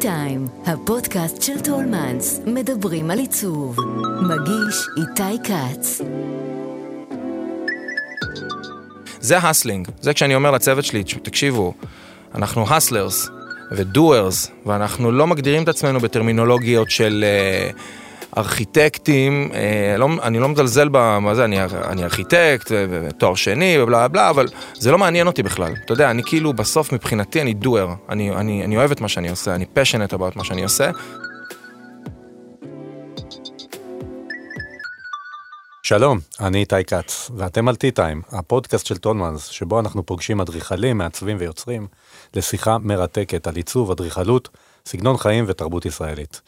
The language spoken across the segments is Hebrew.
Time, הפודקאסט של טולמנס, מדברים על עיצוב. מגיש איתי כץ. זה hustling, זה כשאני אומר לצוות שלי, תקשיבו, אנחנו hustlers ו doers, ואנחנו לא מגדירים את עצמנו בטרמינולוגיות של... Uh, ארכיטקטים, אה, לא, אני לא מזלזל במה זה, אני, אני ארכיטקט, תואר שני ובלה בלה, אבל זה לא מעניין אותי בכלל. אתה יודע, אני כאילו בסוף מבחינתי אני doer, אני, אני, אני אוהב את מה שאני עושה, אני passionate about מה שאני עושה. שלום, אני איתי כץ, ואתם על T-Time, הפודקאסט של טונמאנס, שבו אנחנו פוגשים אדריכלים, מעצבים ויוצרים לשיחה מרתקת על עיצוב, אדריכלות, סגנון חיים ותרבות ישראלית.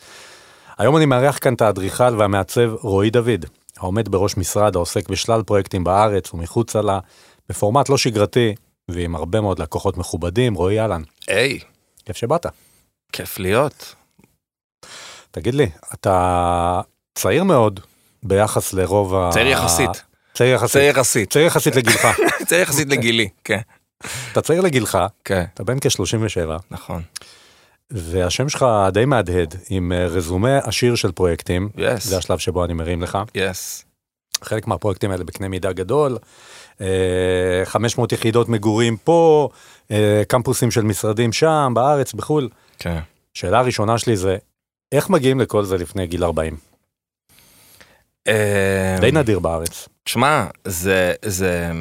היום אני מארח כאן את האדריכל והמעצב רועי דוד, העומד בראש משרד העוסק בשלל פרויקטים בארץ ומחוצה לה, בפורמט לא שגרתי ועם הרבה מאוד לקוחות מכובדים, רועי אהלן. היי. כיף שבאת. כיף להיות. תגיד לי, אתה צעיר מאוד ביחס לרוב ה... צעיר יחסית. צעיר יחסית. צעיר יחסית. צעיר יחסית לגילך. צעיר יחסית לגילי, כן. אתה צעיר לגילך, כן. אתה בן כ-37. נכון. והשם שלך די מהדהד עם אה, רזומה עשיר של פרויקטים. Yes. זה השלב שבו אני מרים לך. יס. חלק מהפרויקטים האלה בקנה מידה גדול, 500 אה, יחידות מגורים פה, אה, קמפוסים של משרדים שם, בארץ, בחו"ל. כן. שאלה הראשונה שלי זה, איך מגיעים לכל זה לפני גיל 40? די נדיר בארץ. שמע, זה, זה,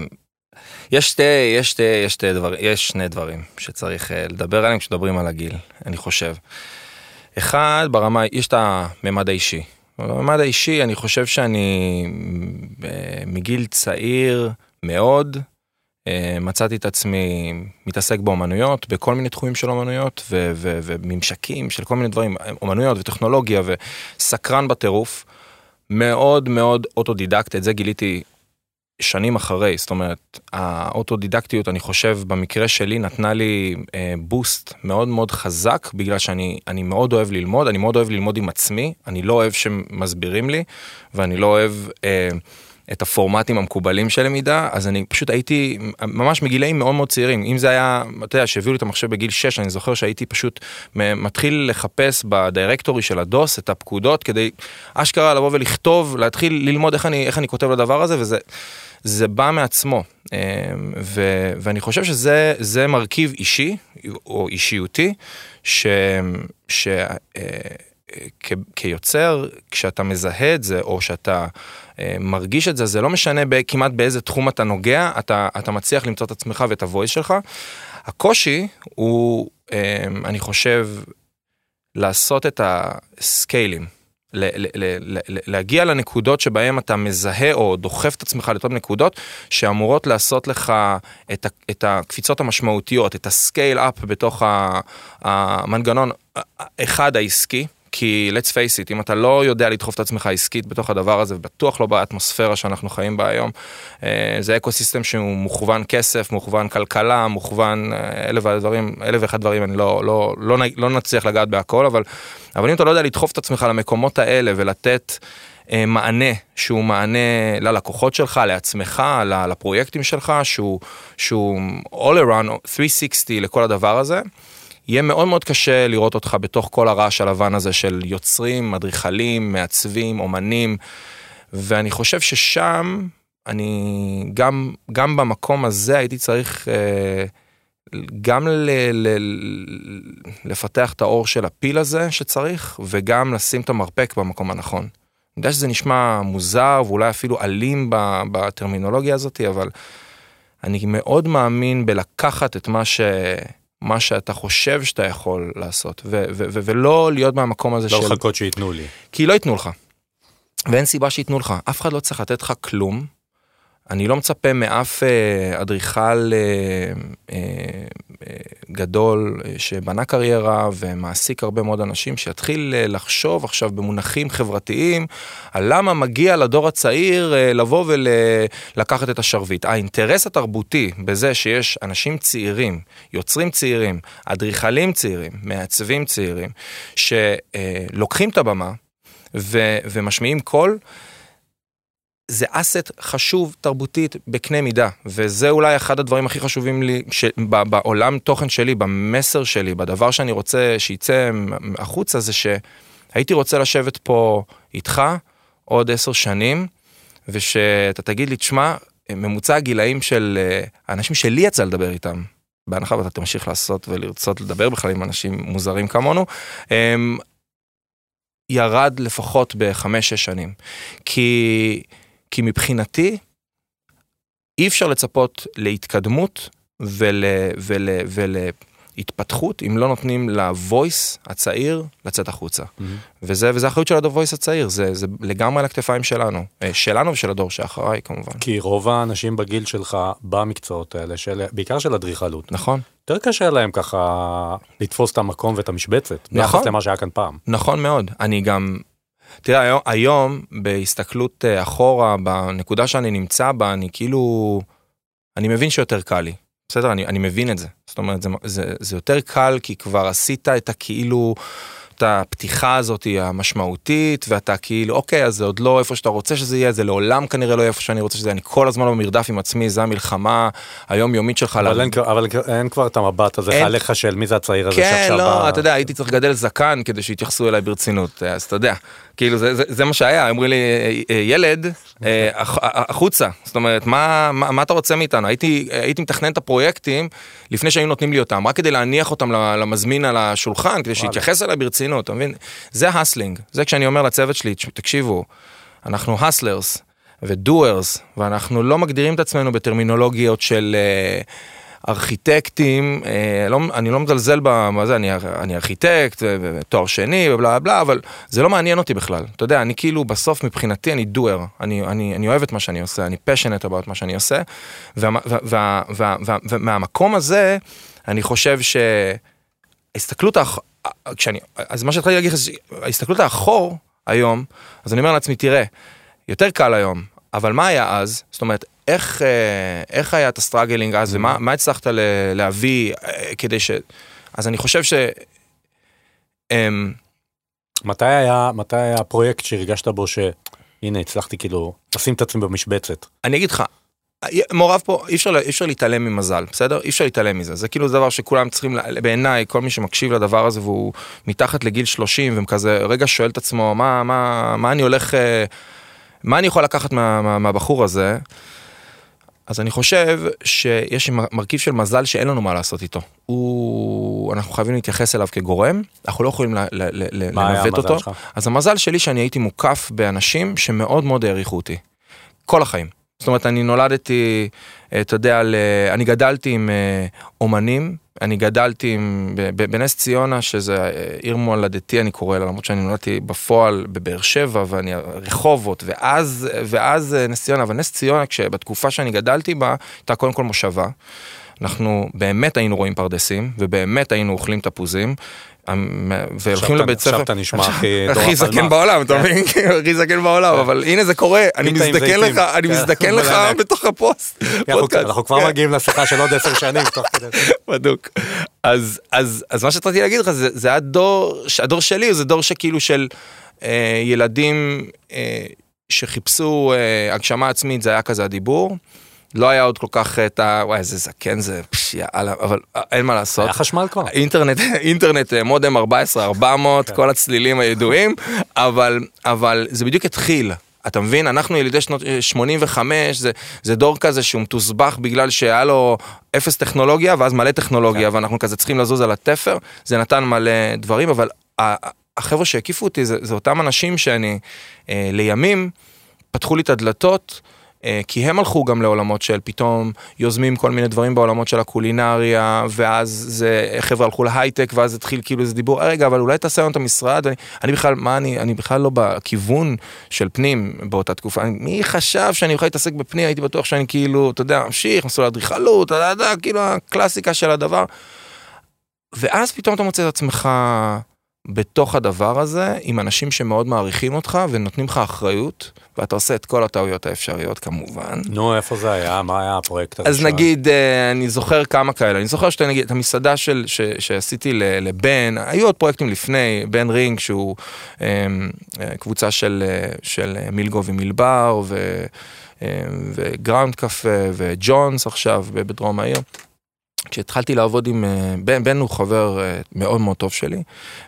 יש שתי, יש שתי, יש שתי דבר, יש שני דברים שצריך uh, לדבר עליהם כשמדברים על הגיל, אני חושב. אחד, ברמה, יש את הממד האישי. בממד האישי, אני חושב שאני uh, מגיל צעיר מאוד, uh, מצאתי את עצמי מתעסק באומנויות, בכל מיני תחומים של אומנויות ו- ו- וממשקים של כל מיני דברים, אומנויות וטכנולוגיה וסקרן בטירוף. מאוד מאוד אוטודידקט, את זה גיליתי שנים אחרי, זאת אומרת, האוטודידקטיות, אני חושב, במקרה שלי נתנה לי אה, בוסט מאוד מאוד חזק, בגלל שאני מאוד אוהב ללמוד, אני מאוד אוהב ללמוד עם עצמי, אני לא אוהב שמסבירים לי, ואני לא אוהב... אה, את הפורמטים המקובלים של למידה, אז אני פשוט הייתי ממש מגילאים מאוד מאוד צעירים. אם זה היה, אתה יודע, שהביאו לי את המחשב בגיל 6, אני זוכר שהייתי פשוט מתחיל לחפש בדירקטורי של הדוס את הפקודות, כדי אשכרה לבוא ולכתוב, להתחיל ללמוד איך אני, איך אני כותב לדבר הזה, וזה... זה בא מעצמו, אמ, ו, ואני חושב שזה מרכיב אישי או אישיותי, ש, ש, אה, כ, כיוצר, כשאתה מזהה את זה או שאתה אה, מרגיש את זה, זה לא משנה כמעט באיזה תחום אתה נוגע, אתה, אתה מצליח למצוא את עצמך ואת ה voice שלך. הקושי הוא, אני חושב, לעשות את ה scaleים. להגיע לנקודות שבהם אתה מזהה או דוחף את עצמך לאותן נקודות שאמורות לעשות לך את, את הקפיצות המשמעותיות, את ה scale up בתוך המנגנון אחד העסקי. כי let's face it, אם אתה לא יודע לדחוף את עצמך עסקית בתוך הדבר הזה, ובטוח לא באטמוספירה שאנחנו חיים בה היום, אה, זה אקו סיסטם שהוא מוכוון כסף, מוכוון כלכלה, מוכוון אה, אלף דברים, אלף ואחד דברים, אני לא, לא, לא, לא נצליח לגעת בהכל, אבל, אבל אם אתה לא יודע לדחוף את עצמך למקומות האלה ולתת אה, מענה שהוא מענה ללקוחות שלך, לעצמך, לפרויקטים שלך, שהוא, שהוא all around 360 לכל הדבר הזה. יהיה מאוד מאוד קשה לראות אותך בתוך כל הרעש הלבן הזה של יוצרים, אדריכלים, מעצבים, אומנים, ואני חושב ששם, אני גם, גם במקום הזה הייתי צריך אה, גם ל, ל, לפתח את האור של הפיל הזה שצריך, וגם לשים את המרפק במקום הנכון. אני יודע שזה נשמע מוזר ואולי אפילו אלים בטרמינולוגיה הזאת, אבל אני מאוד מאמין בלקחת את מה ש... מה שאתה חושב שאתה יכול לעשות, ו- ו- ו- ולא להיות מהמקום הזה לא של... לא לחכות שייתנו לי. כי לא ייתנו לך. ואין סיבה שייתנו לך, אף אחד לא צריך לתת לך כלום. אני לא מצפה מאף אה, אדריכל אה, אה, גדול שבנה קריירה ומעסיק הרבה מאוד אנשים שיתחיל לחשוב עכשיו במונחים חברתיים על למה מגיע לדור הצעיר לבוא ולקחת את השרביט. האינטרס התרבותי בזה שיש אנשים צעירים, יוצרים צעירים, אדריכלים צעירים, מעצבים צעירים, שלוקחים את הבמה ו- ומשמיעים קול, זה אסט חשוב תרבותית בקנה מידה, וזה אולי אחד הדברים הכי חשובים לי ש... בעולם תוכן שלי, במסר שלי, בדבר שאני רוצה שיצא החוצה, זה שהייתי רוצה לשבת פה איתך עוד עשר שנים, ושאתה תגיד לי, תשמע, ממוצע הגילאים של אה, האנשים שלי יצא לדבר איתם, בהנחה ואתה תמשיך לעשות ולרצות לדבר בכלל עם אנשים מוזרים כמונו, ירד לפחות בחמש-שש שנים. כי... כי מבחינתי, אי אפשר לצפות להתקדמות ול, ול, ולהתפתחות אם לא נותנים ל-voice הצעיר לצאת החוצה. Mm-hmm. וזה, וזה אחריות של ה-voice הצעיר, זה, זה לגמרי על הכתפיים שלנו, אה, שלנו ושל הדור שאחריי כמובן. כי רוב האנשים בגיל שלך במקצועות האלה, של, בעיקר של אדריכלות. נכון. יותר קשה להם ככה לתפוס את המקום ואת המשבצת, נכון. ביחס למה שהיה כאן פעם. נכון מאוד, אני גם, תראה, היום, היום בהסתכלות אה, אחורה, בנקודה שאני נמצא בה, אני כאילו, אני מבין שיותר קל לי. בסדר? אני, אני מבין את זה. זאת אומרת, זה, זה, זה יותר קל כי כבר עשית את הכאילו... את הפתיחה הזאת המשמעותית, ואתה כאילו, אוקיי, אז זה עוד לא איפה שאתה רוצה שזה יהיה, זה לעולם כנראה לא איפה שאני רוצה שזה יהיה, אני כל הזמן במרדף עם עצמי, זה המלחמה היומיומית שלך. אבל, לה... אין, אבל אין כבר את המבט הזה אין... עליך של מי זה הצעיר הזה כן, שעכשיו... כן, לא, ב... אתה יודע, הייתי צריך לגדל זקן כדי שיתייחסו אליי ברצינות, אז אתה יודע. כאילו זה, זה, זה מה שהיה, אמרו לי, אה, אה, ילד, אה, החוצה, זאת אומרת, מה, מה, מה אתה רוצה מאיתנו? הייתי, הייתי מתכנן את הפרויקטים לפני שהיו נותנים לי אותם, רק כדי להניח אותם למזמין על השולחן, כדי שיתייחס אליי ברצינות, אתה מבין? זה ה selling, זה כשאני אומר לצוות שלי, תקשיבו, אנחנו ה sellers ו doers, ואנחנו לא מגדירים את עצמנו בטרמינולוגיות של... אה, ארכיטקטים, אה, לא, אני לא מזלזל במה זה, אני, אני ארכיטקט, תואר שני ובלה בלה, אבל זה לא מעניין אותי בכלל. אתה יודע, אני כאילו בסוף מבחינתי אני doer, אני, אני, אני אוהב את מה שאני עושה, אני passionate about מה שאני עושה, ומהמקום הזה, אני חושב שההסתכלות, האח... כשאני, אז מה שהתחלתי להגיד, ההסתכלות אחורה היום, אז אני אומר לעצמי, תראה, יותר קל היום, אבל מה היה אז? זאת אומרת, איך, אה, איך היה את ה struggling אז, ומה mm-hmm. הצלחת להביא אה, כדי ש... אז אני חושב ש... אמ, מתי היה, מתי היה הפרויקט שהרגשת בו שהנה הצלחתי כאילו לשים את עצמי במשבצת? אני אגיד לך, מעורב פה, אי אפשר, אי אפשר להתעלם ממזל, בסדר? אי אפשר להתעלם מזה. זה כאילו דבר שכולם צריכים, בעיניי, כל מי שמקשיב לדבר הזה והוא מתחת לגיל 30 וכזה רגע שואל את עצמו, מה, מה, מה אני הולך, אה, מה אני יכול לקחת מה, מה, מהבחור הזה? אז אני חושב שיש מרכיב של מזל שאין לנו מה לעשות איתו. הוא, אנחנו חייבים להתייחס אליו כגורם, אנחנו לא יכולים לנווט אותו. שלך? אז המזל שלי שאני הייתי מוקף באנשים שמאוד מאוד העריכו אותי. כל החיים. זאת אומרת, אני נולדתי, אתה יודע, אני גדלתי עם אה, אומנים אני גדלתי בנס ציונה, שזה עיר מולדתי אני קורא לה, למרות שאני נולדתי בפועל בבאר שבע ואני רחובות, ואז, ואז אה, נס ציונה, אבל נס ציונה, בתקופה שאני גדלתי בה, הייתה קודם כל מושבה. אנחנו באמת היינו רואים פרדסים, ובאמת היינו אוכלים תפוזים, והולכים לבית ספר. עכשיו אתה נשמע הכי זקן בעולם, אתה מבין? הכי זקן בעולם, כן. אבל הנה זה קורה, אני מזדקן לך, אני כן. מזדקן לך בתוך הפוסט. אנחנו כבר כן. מגיעים לשיחה של עוד עשר שנים. בדוק. אז מה שרציתי להגיד לך, זה הדור, הדור שלי, זה דור שכאילו של אה, ילדים אה, שחיפשו אה, הגשמה עצמית, זה היה כזה הדיבור. לא היה עוד כל כך את ה... וואי, איזה זקן זה, פש, יאללה, אבל אה, אין מה לעשות. היה חשמל כבר. אינטרנט, אינטרנט, אה, מודם 14, 400, כן. כל הצלילים הידועים, אבל, אבל זה בדיוק התחיל. אתה מבין? אנחנו ילידי שנות 85, אה, זה, זה דור כזה שהוא מתוסבך בגלל שהיה לו אפס טכנולוגיה ואז מלא טכנולוגיה, כן. ואנחנו כזה צריכים לזוז על התפר, זה נתן מלא דברים, אבל החבר'ה שהקיפו אותי זה, זה אותם אנשים שאני אה, לימים פתחו לי את הדלתות. אה, כי הם הלכו גם לעולמות של פתאום יוזמים כל מיני דברים בעולמות של הקולינריה, ואז זה, חבר'ה הלכו להייטק, ואז התחיל כאילו איזה דיבור, רגע, אבל אולי תעשה לנו את המשרד, אני, אני בכלל, מה אני, אני בכלל לא בכיוון של פנים באותה תקופה, אני, מי חשב שאני יכול להתעסק בפנים, הייתי בטוח שאני כאילו, אתה יודע, ממשיך, מסלול אדריכלות, כאילו הקלאסיקה של הדבר. ואז פתאום אתה מוצא את עצמך בתוך הדבר הזה עם אנשים שמאוד מעריכים אותך ונותנים לך אחריות, ואתה עושה את כל הטעויות האפשריות כמובן. נו, איפה זה היה? מה היה הפרויקט אז נגיד, אה, אני זוכר כמה כאלה, אני זוכר שנגיד, את המסעדה של, ש, שעשיתי לבן, היו עוד פרויקטים לפני, בן רינג שהוא אה, אה, קבוצה של, אה, של מילגו ומילבר ו, וגראונד קפה וג'ונס עכשיו בדרום העיר. כשהתחלתי לעבוד עם אה, בן, בן הוא חבר אה, מאוד מאוד טוב שלי,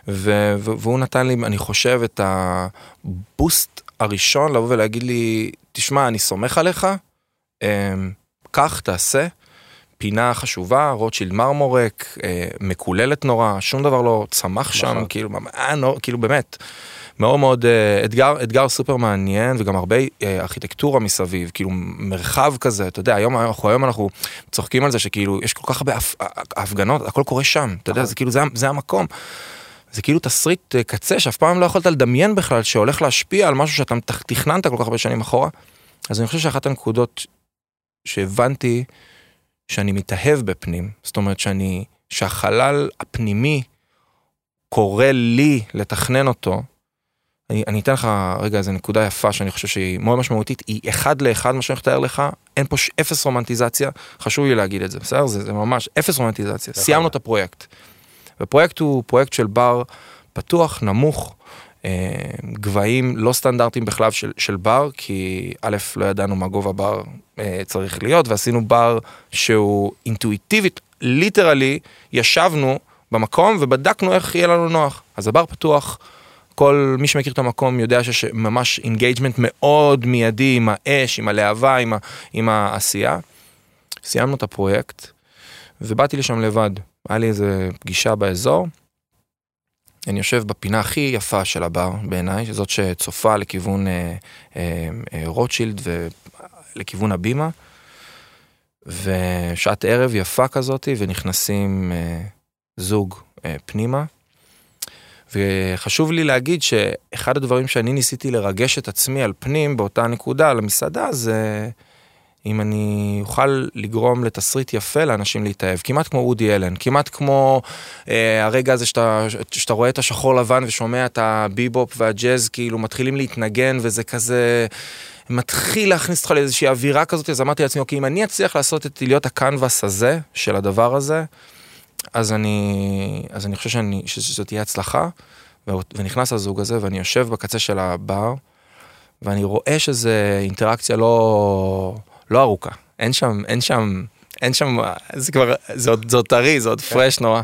ו, והוא נתן לי, אני חושב, את הבוסט הראשון לבוא ולהגיד לי, תשמע, אני סומך עליך, קח, אמ, תעשה. פינה חשובה, רוטשילד מרמורק, אה, מקוללת נורא, שום דבר לא צמח שם, נכון. כאילו, כאילו באמת, מאוד מאוד אה, אתגר, אתגר סופר מעניין וגם הרבה אה, ארכיטקטורה מסביב, כאילו מרחב כזה, אתה יודע, היום אנחנו, היום אנחנו צוחקים על זה שכאילו יש כל כך הרבה הפגנות, הכל קורה שם, אתה יודע, נכון. זה כאילו, זה, זה המקום. זה כאילו תסריט אה, קצה שאף פעם לא יכולת לדמיין בכלל שהולך להשפיע על משהו שאתה תכננת כל כך הרבה שנים אחורה. אז אני חושב שאחת הנקודות שהבנתי שאני מתאהב בפנים, זאת אומרת שאני, שהחלל הפנימי קורא לי לתכנן אותו, אני, אני אתן לך רגע איזה נקודה יפה שאני חושב שהיא מאוד משמעותית, היא אחד לאחד מה שאני מתאר לך, אין פה אפס רומנטיזציה, חשוב לי להגיד את זה, בסדר? זה, זה ממש אפס רומנטיזציה, סיימנו את הפרויקט. הפרויקט הוא פרויקט של בר פתוח, נמוך, אה, גבהים לא סטנדרטיים בכלל של, של בר, כי א', לא ידענו מה גובה בר אה, צריך להיות, ועשינו בר שהוא אינטואיטיבית, literally, ישבנו במקום ובדקנו איך יהיה לנו נוח. אז הבר פתוח. כל מי שמכיר את המקום יודע שיש ממש engagement מאוד מיידי עם האש, עם הלהבה, עם, ה, עם העשייה. סיימנו את הפרויקט ובאתי לשם לבד. היה לי איזה פגישה באזור. אני יושב בפינה הכי יפה של הבר בעיניי, זאת שצופה לכיוון אה, אה, אה, רוטשילד ולכיוון הבימה. ושעת ערב יפה כזאת ונכנסים אה, זוג אה, פנימה. וחשוב לי להגיד שאחד הדברים שאני ניסיתי לרגש את עצמי על פנים באותה נקודה, על המסעדה, זה אם אני אוכל לגרום לתסריט יפה לאנשים להתאהב, כמעט כמו אודי אלן, כמעט כמו אה, הרגע הזה שאתה, שאתה רואה את השחור לבן ושומע את הביבופ והג'אז כאילו מתחילים להתנגן וזה כזה... מתחיל להכניס אותך לאיזושהי אווירה כזאת, אז אמרתי לעצמי, אוקיי, אם אני אצליח לעשות את, להיות הקנבס הזה, של הדבר הזה, אז אני, אז אני חושב שאני, שזאת תהיה הצלחה, ונכנס הזוג הזה, ואני יושב בקצה של הבר, ואני רואה שזה אינטראקציה לא, לא ארוכה. אין שם, אין שם, אין שם, זה כבר, זה עוד, זה עוד טרי, זה עוד פרש כן. נורא.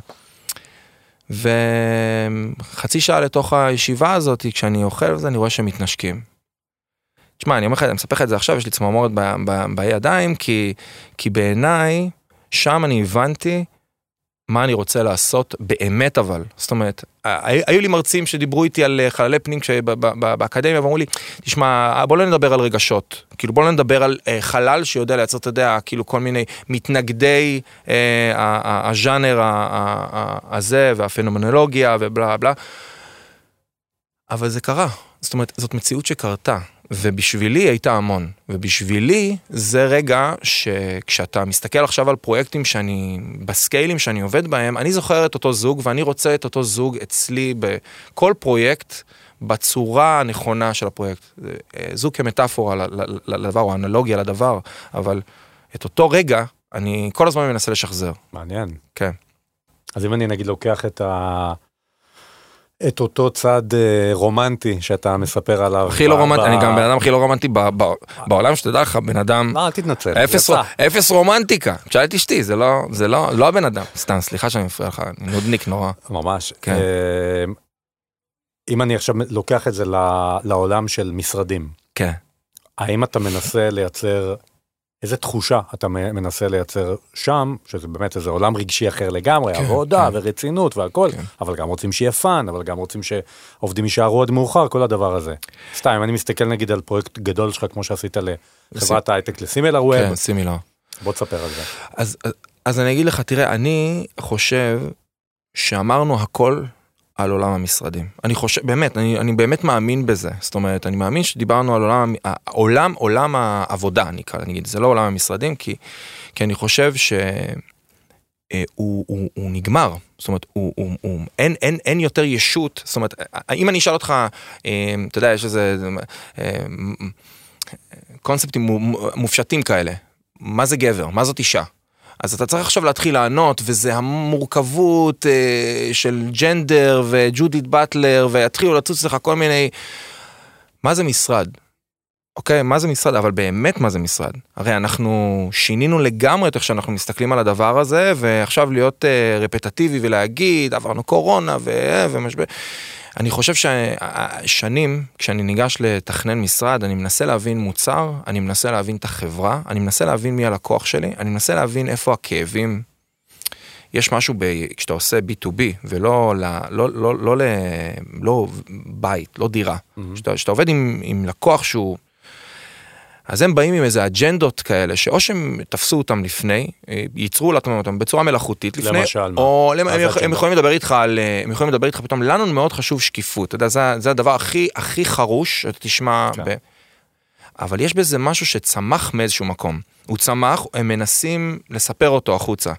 וחצי שעה לתוך הישיבה הזאת, כשאני אוכל וזה, אני רואה שהם מתנשקים. תשמע, אני אומר לך, אני מספר לך את זה עכשיו, יש לי צמרמורת בידיים, כי, כי בעיניי, שם אני הבנתי מה אני רוצה לעשות באמת אבל, זאת אומרת, היו לי מרצים שדיברו איתי על אה, חללי פנים באקדמיה ואמרו לי, תשמע, בוא לא נדבר על רגשות, כאילו בוא לא נדבר על אה, חלל שיודע לייצר, אתה יודע, כאילו כל מיני מתנגדי אה, הז'אנר הזה והפנומנולוגיה ובלה בלה, אבל זה קרה, זאת אומרת, זאת מציאות שקרתה. ובשבילי הייתה המון. ובשבילי זה רגע שכשאתה מסתכל עכשיו על פרויקטים שאני, בסקיילים שאני עובד בהם, אני זוכר את אותו זוג ואני רוצה את אותו זוג אצלי בכל פרויקט. בצורה הנכונה של הפרויקט. אה, זוג כמטאפורה לדבר, או אנלוגיה לדבר, אבל את אותו רגע, אני כל הזמן מנסה לשחזר. מעניין. כן. אז אם אני נגיד לוקח את ה... את אותו צד אה, רומנטי שאתה מספר עליו. הכי לא רומנטי, אני גם בן אדם הכי לא רומנטי בעולם שתדע לך, בן אדם... לא, אל תתנצל. אפס רומנטיקה. תשאל את אשתי, זה לא, לא, לא הבן אדם. סתם, סליחה שאני מפריע לך, אני נודניק נורא. ממש. כן. אה, אם אני עכשיו לוקח את זה לעולם של משרדים. כן. האם אתה מנסה לייצר איזה תחושה אתה מנסה לייצר שם, שזה באמת איזה עולם רגשי אחר לגמרי, כן, עבודה כן. ורצינות והכל, כן. אבל גם רוצים שיהיה fun, אבל גם רוצים שעובדים יישארו עד מאוחר, כל הדבר הזה. סתם, אני מסתכל נגיד על פרויקט גדול שלך, כמו שעשית לחברת ההייטק ל Similarweb, כן, Similar. בוא תספר על זה. אז, אז אני אגיד לך, תראה, אני חושב שאמרנו הכל על עולם המשרדים. אני חושב, באמת, אני, אני באמת מאמין בזה. זאת אומרת, אני מאמין שדיברנו על עולם, עולם, עולם העבודה, אני אקרא, נגיד, זה לא עולם המשרדים, כי, כי אני חושב ש... אה, הוא, הוא, הוא נגמר, זאת אומרת, הוא, הוא, הוא, אין, אין, אין יותר ישות, זאת אומרת, אם אני אשאל אותך, אה, אתה יודע, יש איזה אה, קונספטים מופשטים כאלה, מה זה גבר, מה זאת אישה? אז אתה צריך עכשיו להתחיל לענות, וזה המורכבות אה, של ג'נדר וג'ודית באטלר, ויתחילו לצוץ לך כל מיני... מה זה משרד? אוקיי, מה זה משרד? אבל באמת מה זה משרד? הרי אנחנו שינינו לגמרי את איך שאנחנו מסתכלים על הדבר הזה, ועכשיו להיות אה, רפטטיבי ולהגיד, עברנו קורונה ו... ומשבר. אני חושב ששנים, כשאני ניגש לתכנן משרד, אני מנסה להבין מוצר, אני מנסה להבין את החברה, אני מנסה להבין מי הלקוח שלי, אני מנסה להבין איפה הכאבים. יש משהו ב... כשאתה עושה B2B ולא ל... לא, לא, לא, לא, לא בית, לא דירה. כשאתה mm-hmm. עובד עם, עם לקוח שהוא אז הם באים עם איזה אג'נדות כאלה, שאו שהם תפסו אותם לפני, אה, ייצרו אותם בצורה מלאכותית לפני, למשל או מה? הם, הם יכולים לדבר איתך על, אה, הם יכולים לדבר איתך פתאום, לנו מאוד חשוב שקיפות, אתה יודע, זה, זה הדבר הכי, הכי חרוש, אתה תשמע, כן. ב... אבל יש בזה משהו שצמח מאיזשהו מקום. הוא צמח, הם מנסים לספר אותו החוצה.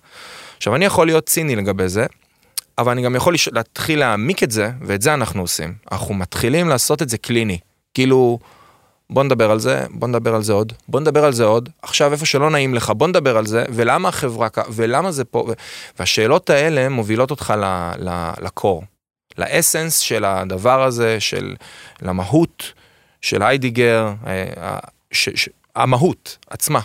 עכשיו, אני יכול להיות ציני לגבי זה, אבל אני גם יכול להתחיל להעמיק את זה, ואת זה אנחנו עושים. אנחנו מתחילים לעשות את זה קליני. כאילו, בוא נדבר על זה, בוא נדבר על זה עוד, בוא נדבר על זה עוד, עכשיו איפה שלא נעים לך, בוא נדבר על זה, ולמה החברה, ולמה זה פה, והשאלות האלה מובילות אותך לקור, לאסנס של הדבר הזה, של למהות של היידיגר, אה, ש, ש, המהות עצמה,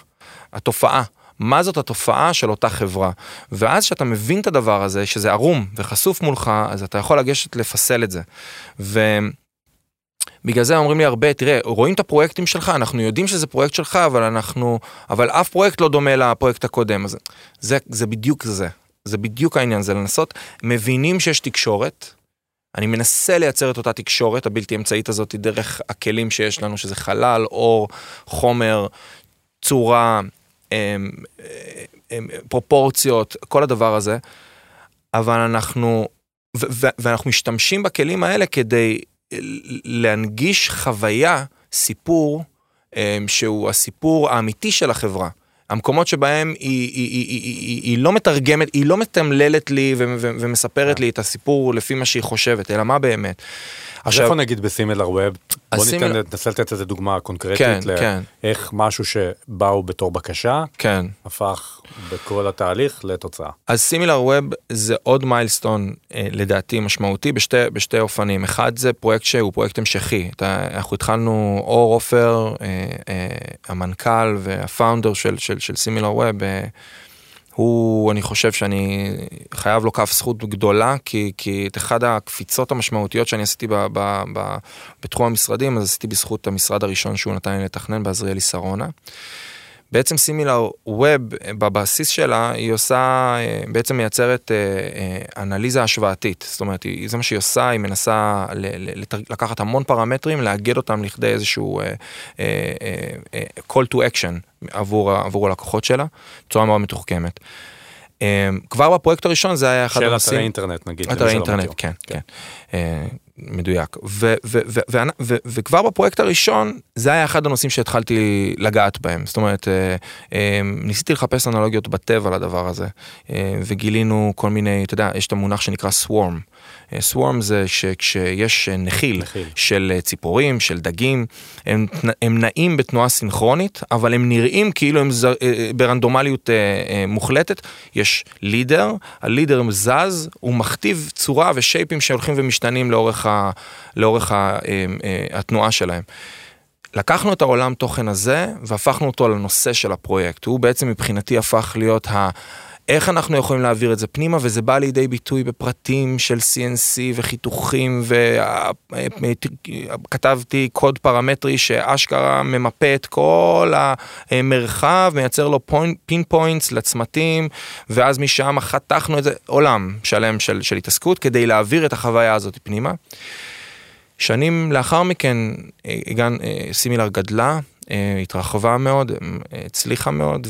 התופעה. מה זאת התופעה של אותה חברה. ואז כשאתה מבין את הדבר הזה, שזה ערום וחשוף מולך, אז אתה יכול לגשת לפסל את זה. ו... בגלל זה אומרים לי הרבה, תראה, רואים את הפרויקטים שלך, אנחנו יודעים שזה פרויקט שלך, אבל אנחנו, אבל אף פרויקט לא דומה לפרויקט הקודם. אז זה, זה בדיוק זה. זה בדיוק העניין, זה לנסות, מבינים שיש תקשורת, אני מנסה לייצר את אותה תקשורת הבלתי אמצעית הזאת דרך הכלים שיש לנו, שזה חלל, אור, חומר, צורה, אמ, אמ, פרופורציות, כל הדבר הזה, אבל אנחנו, ואנחנו משתמשים בכלים האלה כדי להנגיש חוויה, סיפור, אמ, שהוא הסיפור האמיתי של החברה. המקומות שבהם היא, היא, היא, היא, היא, היא לא מתרגמת, היא לא מתמללת לי ומספרת לי את הסיפור לפי מה שהיא חושבת, אלא מה באמת. עכשיו, איפה נגיד בסימילר ווב? בוא ניתן, ננסה לתת איזה דוגמה קונקרטית כן, לאיך כן. משהו שבאו בתור בקשה, כן. הפך בכל התהליך לתוצאה. אז סימילר ווב זה עוד מיילסטון אה, לדעתי משמעותי בשתי, בשתי אופנים. אחד זה פרויקט שהוא פרויקט המשכי. אנחנו התחלנו, אור עופר, אה, אה, המנכ"ל והפאונדר של, של, של סימילר ווב, הוא, אני חושב שאני חייב לו כף זכות גדולה, כי, כי את אחד הקפיצות המשמעותיות שאני עשיתי ב, ב, ב, בתחום המשרדים, אז עשיתי בזכות המשרד הראשון שהוא נתן לי לתכנן בעזריאלי שרונה. בעצם סימילר ווב בבסיס שלה היא עושה בעצם מייצרת אה, אה, אנליזה השוואתית זאת אומרת זה מה שהיא עושה היא מנסה לקחת המון פרמטרים לאגד אותם לכדי איזשהו אה, call to action עבור עבור הלקוחות שלה בצורה מאוד מתוחכמת. כבר בפרויקט הראשון זה היה אחד הנושאים. של אתרי אינטרנט נגיד. אתרי אינטרנט כן כן. מדויק. ו- ו- ו- ו- ו- וכבר בפרויקט הראשון זה היה אחד הנושאים שהתחלתי לגעת בהם. זאת אומרת, אה, אה, ניסיתי לחפש אנלוגיות בטבע לדבר הזה, אה, וגילינו כל מיני, אתה יודע, יש את המונח שנקרא swarm. סוורם זה שכשיש נחיל, נחיל של ציפורים, של דגים, הם, הם נעים בתנועה סינכרונית, אבל הם נראים כאילו הם ז, ברנדומליות מוחלטת. יש לידר, הלידר זז, הוא מכתיב צורה ושייפים שהולכים ומשתנים לאורך, ה, לאורך ה, התנועה שלהם. לקחנו את העולם תוכן הזה והפכנו אותו לנושא של הפרויקט. הוא בעצם מבחינתי הפך להיות ה... איך אנחנו יכולים להעביר את זה פנימה, וזה בא לידי ביטוי בפרטים של CNC וחיתוכים, וכתבתי קוד פרמטרי שאשכרה ממפה את כל המרחב, מייצר לו pinpoints לצמתים, ואז משם חתכנו את זה, עולם שלם של, של התעסקות, כדי להעביר את החוויה הזאת פנימה. שנים לאחר מכן, Similar גדלה, אה, התרחבה מאוד, הצליחה מאוד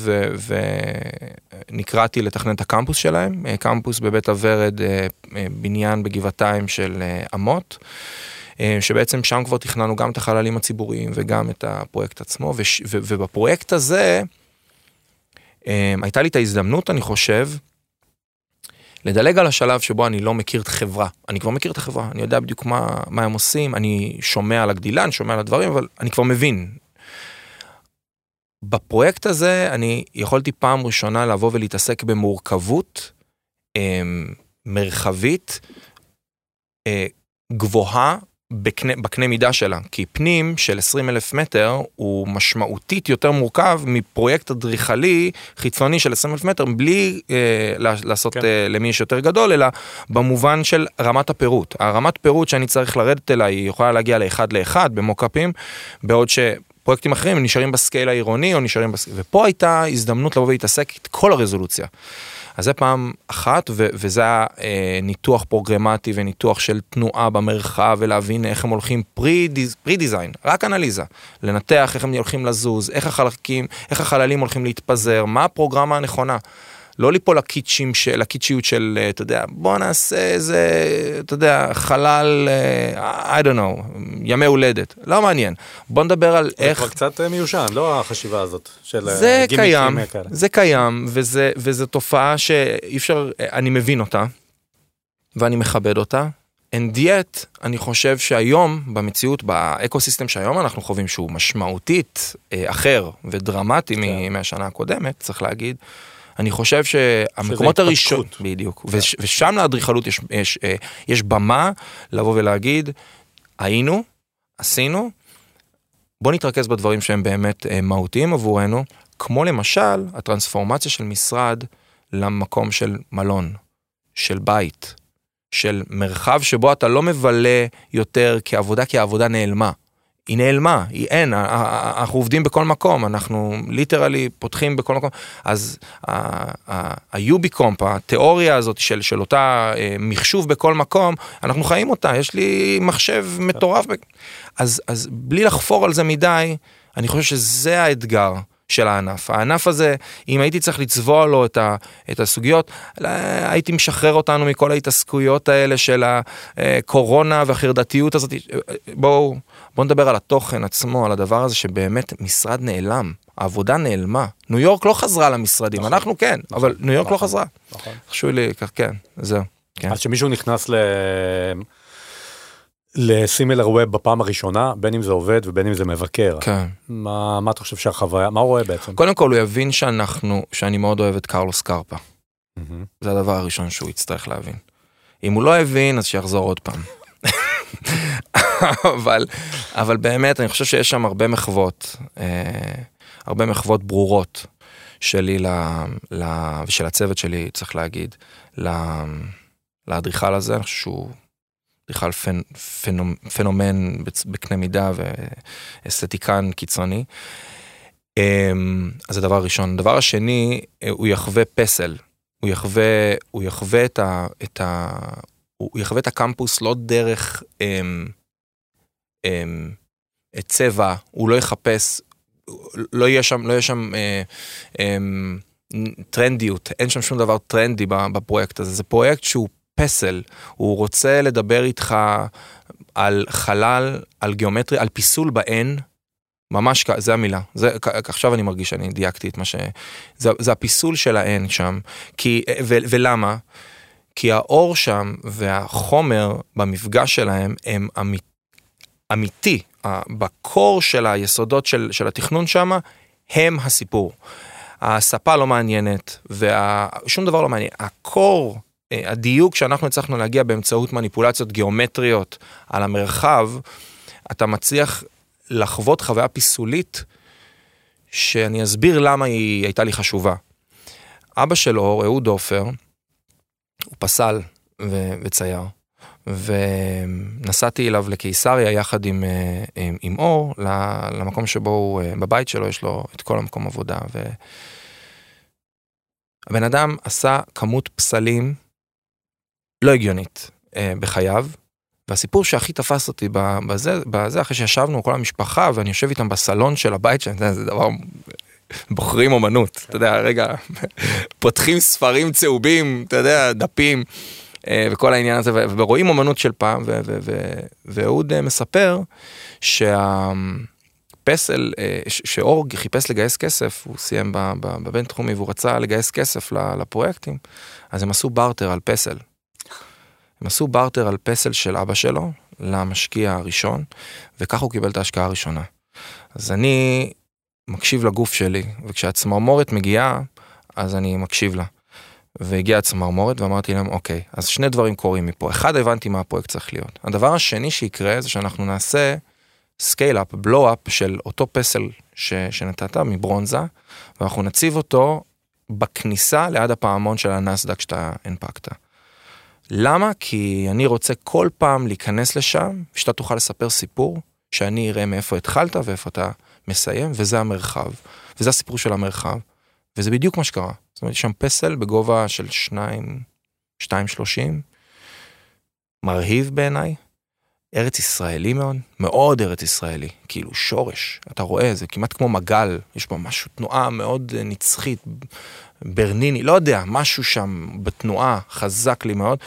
ונקראתי לתכנן את הקמפוס שלהם, אה, קמפוס בבית הוורד, אה, בניין בגבעתיים של אמות. שבעצם שם כבר תכננו גם את החללים הציבוריים וגם את הפרויקט עצמו, וש, ו, ובפרויקט הזה הייתה לי את ההזדמנות, אני חושב, לדלג על השלב שבו אני לא מכיר את החברה. אני כבר מכיר את החברה, אני יודע בדיוק מה, מה הם עושים, אני שומע על הגדילה, אני שומע על הדברים, אבל אני כבר מבין. בפרויקט הזה אני יכולתי פעם ראשונה לבוא ולהתעסק במורכבות אה, מרחבית אה, גבוהה בקנה, בקנה מידה שלה, כי פנים של 20 אלף מטר הוא משמעותית יותר מורכב מפרויקט אדריכלי חיצוני של 20 אלף מטר, בלי אה, לעשות כן. אה, למי יש יותר גדול, אלא במובן של רמת הפירוט. הרמת פירוט שאני צריך לרדת אליה היא יכולה להגיע לאחד לאחד במוקאפים, בעוד ש... פרויקטים אחרים נשארים בסקייל העירוני או נשארים בסקייל, ופה הייתה הזדמנות לבוא ולהתעסק את כל הרזולוציה. אז זה פעם אחת, ו- וזה היה אה, ניתוח פרוגרמטי וניתוח של תנועה במרחב, ולהבין איך הם הולכים פרי-דיזיין, רק אנליזה. לנתח איך הם הולכים לזוז, איך החלקים, איך החללים הולכים להתפזר, מה הפרוגרמה הנכונה. לא ליפול לקיצ'ים של, לקיצ'יות של, אה, אתה יודע, בוא נעשה איזה, אתה יודע, חלל, אה, I don't know, ימי הולדת, לא מעניין. בוא נדבר על זה איך... זה כבר קצת אה, מיושן, לא החשיבה הזאת של זה קיים, כאלה. זה קיים, וזה, וזה תופעה שאי אפשר, אני מבין אותה, ואני מכבד אותה. And yet, אני חושב שהיום, במציאות, באקו סיסטם שהיום אנחנו חווים, שהוא משמעותית אה, אחר ודרמטי כן. מהשנה הקודמת, צריך להגיד, אני חושב שהמקומות הראשונים, בדיוק, yeah. וש, ושם לאדריכלות יש, יש, אה, יש במה לבוא ולהגיד, היינו, עשינו, בוא נתרכז בדברים שהם באמת אה, מהותיים עבורנו, כמו למשל הטרנספורמציה של משרד למקום של מלון, של בית, של מרחב שבו אתה לא מבלה יותר כעבודה, כי העבודה נעלמה. היא נעלמה, היא אין, אנחנו עובדים בכל מקום, אנחנו ליטרלי פותחים בכל מקום, אז היוביקומפ, התיאוריה הזאת של, של אותה אה, מחשוב בכל מקום, אנחנו חיים אותה, יש לי מחשב מטורף, אז, אז בלי לחפור על זה מדי, אני חושב שזה האתגר. של הענף. הענף הזה, אם הייתי צריך לצבוע לו את, ה, את הסוגיות, הייתי משחרר אותנו מכל ההתעסקויות האלה של הקורונה והחרדתיות הזאת. בואו, בואו נדבר על התוכן עצמו, על הדבר הזה שבאמת משרד נעלם, העבודה נעלמה. ניו יורק לא חזרה למשרדים, נכון, אנחנו כן, נכון, אבל ניו יורק לא נכון, לא חזרה. נכון. חשוב לי, כן, זהו. כן. אז כשמישהו נכנס ל... לסימילר ווב בפעם הראשונה, בין אם זה עובד ובין אם זה מבקר. כן. מה, מה אתה חושב שהחוויה, מה הוא רואה בעצם? קודם כל הוא יבין שאנחנו, שאני מאוד אוהב את קרלוס קרפה. Mm-hmm. זה הדבר הראשון שהוא יצטרך להבין. אם הוא לא הבין, אז שיחזור עוד פעם. אבל, אבל באמת, אני חושב שיש שם הרבה מחוות, אה, הרבה מחוות ברורות שלי ל, ל, ושל הצוות שלי, צריך להגיד, לאדריכל הזה, אני חושב שהוא בכלל פנ, פנומ, פנומן בקנה מידה ואסתטיקן קיצוני. אמ, אז הדבר הראשון. הדבר השני, הוא יחווה פסל. הוא יחווה, הוא יחווה את ה... את ה הוא יחווה את הקמפוס לא דרך אמ, צבע, הוא לא יחפש, לא יהיה שם, לא יהיה שם אה, אה, טרנדיות, אין שם שום דבר טרנדי בפרויקט הזה, זה פרויקט שהוא פסל, הוא רוצה לדבר איתך על חלל, על גיאומטרי, על פיסול ב-N, ממש, זה המילה, זה, עכשיו אני מרגיש שאני דייקתי את מה ש... זה, זה הפיסול של ה-N שם, כי, ו, ולמה? כי האור שם והחומר במפגש שלהם הם אמית, אמיתי, בקור של היסודות של, של התכנון שם, הם הסיפור. הספה לא מעניינת, ושום דבר לא מעניין. הקור אה, הדיוק שאנחנו הצלחנו להגיע באמצעות מניפולציות גיאומטריות על המרחב, אתה מצליח לחוות חוויה פיסולית שאני אסביר למה היא הייתה לי חשובה. אבא שלו, אהוד עופר, הוא פסל ו- וצייר, ונסעתי אליו לקיסריה יחד עם, אה, עם, עם אור, למקום שבו הוא, אה, בבית שלו יש לו את כל המקום עבודה. והבן אדם עשה כמות פסלים לא הגיונית אה, בחייו. והסיפור שהכי תפס אותי בזה, בזה, אחרי שישבנו כל המשפחה ואני יושב איתם בסלון של הבית שלהם, זה דבר, בוחרים אומנות, אתה יודע, רגע, פותחים ספרים צהובים, אתה יודע, דפים, וכל העניין הזה, ורואים אומנות של פעם, ואהוד אה, מספר שהפסל אה, ש- שאור חיפש לגייס כסף, הוא סיים בבינתחומי והוא רצה לגייס כסף לפרויקטים, אז הם עשו בארטר על פסל. הם עשו בארטר על פסל של אבא שלו למשקיע הראשון, וככה הוא קיבל את ההשקעה הראשונה. אז אני מקשיב לגוף שלי, וכשהצמרמורת מגיעה, אז אני מקשיב לה. והגיעה הצמרמורת ואמרתי להם, אוקיי, אז שני דברים קורים מפה. אחד, הבנתי מה הפרויקט צריך להיות. הדבר השני שיקרה זה שאנחנו נעשה scale-up, blow-up של אותו פסל ש, שנתת מברונזה, ואנחנו נציב אותו בכניסה ליד הפעמון של הנאסד"ק שאתה הנפקת. למה? כי אני רוצה כל פעם להיכנס לשם, שאתה תוכל לספר סיפור, שאני אראה מאיפה התחלת ואיפה אתה מסיים, וזה המרחב. וזה הסיפור של המרחב, וזה בדיוק מה שקרה. זאת אומרת, יש שם פסל בגובה של 2, 2.30, מרהיב בעיניי, ארץ ישראלי מאוד, מאוד ארץ ישראלי, כאילו שורש, אתה רואה, זה כמעט כמו מגל, יש פה משהו, תנועה מאוד אה, נצחית, ברניני, לא יודע, משהו שם בתנועה חזק לי מאוד.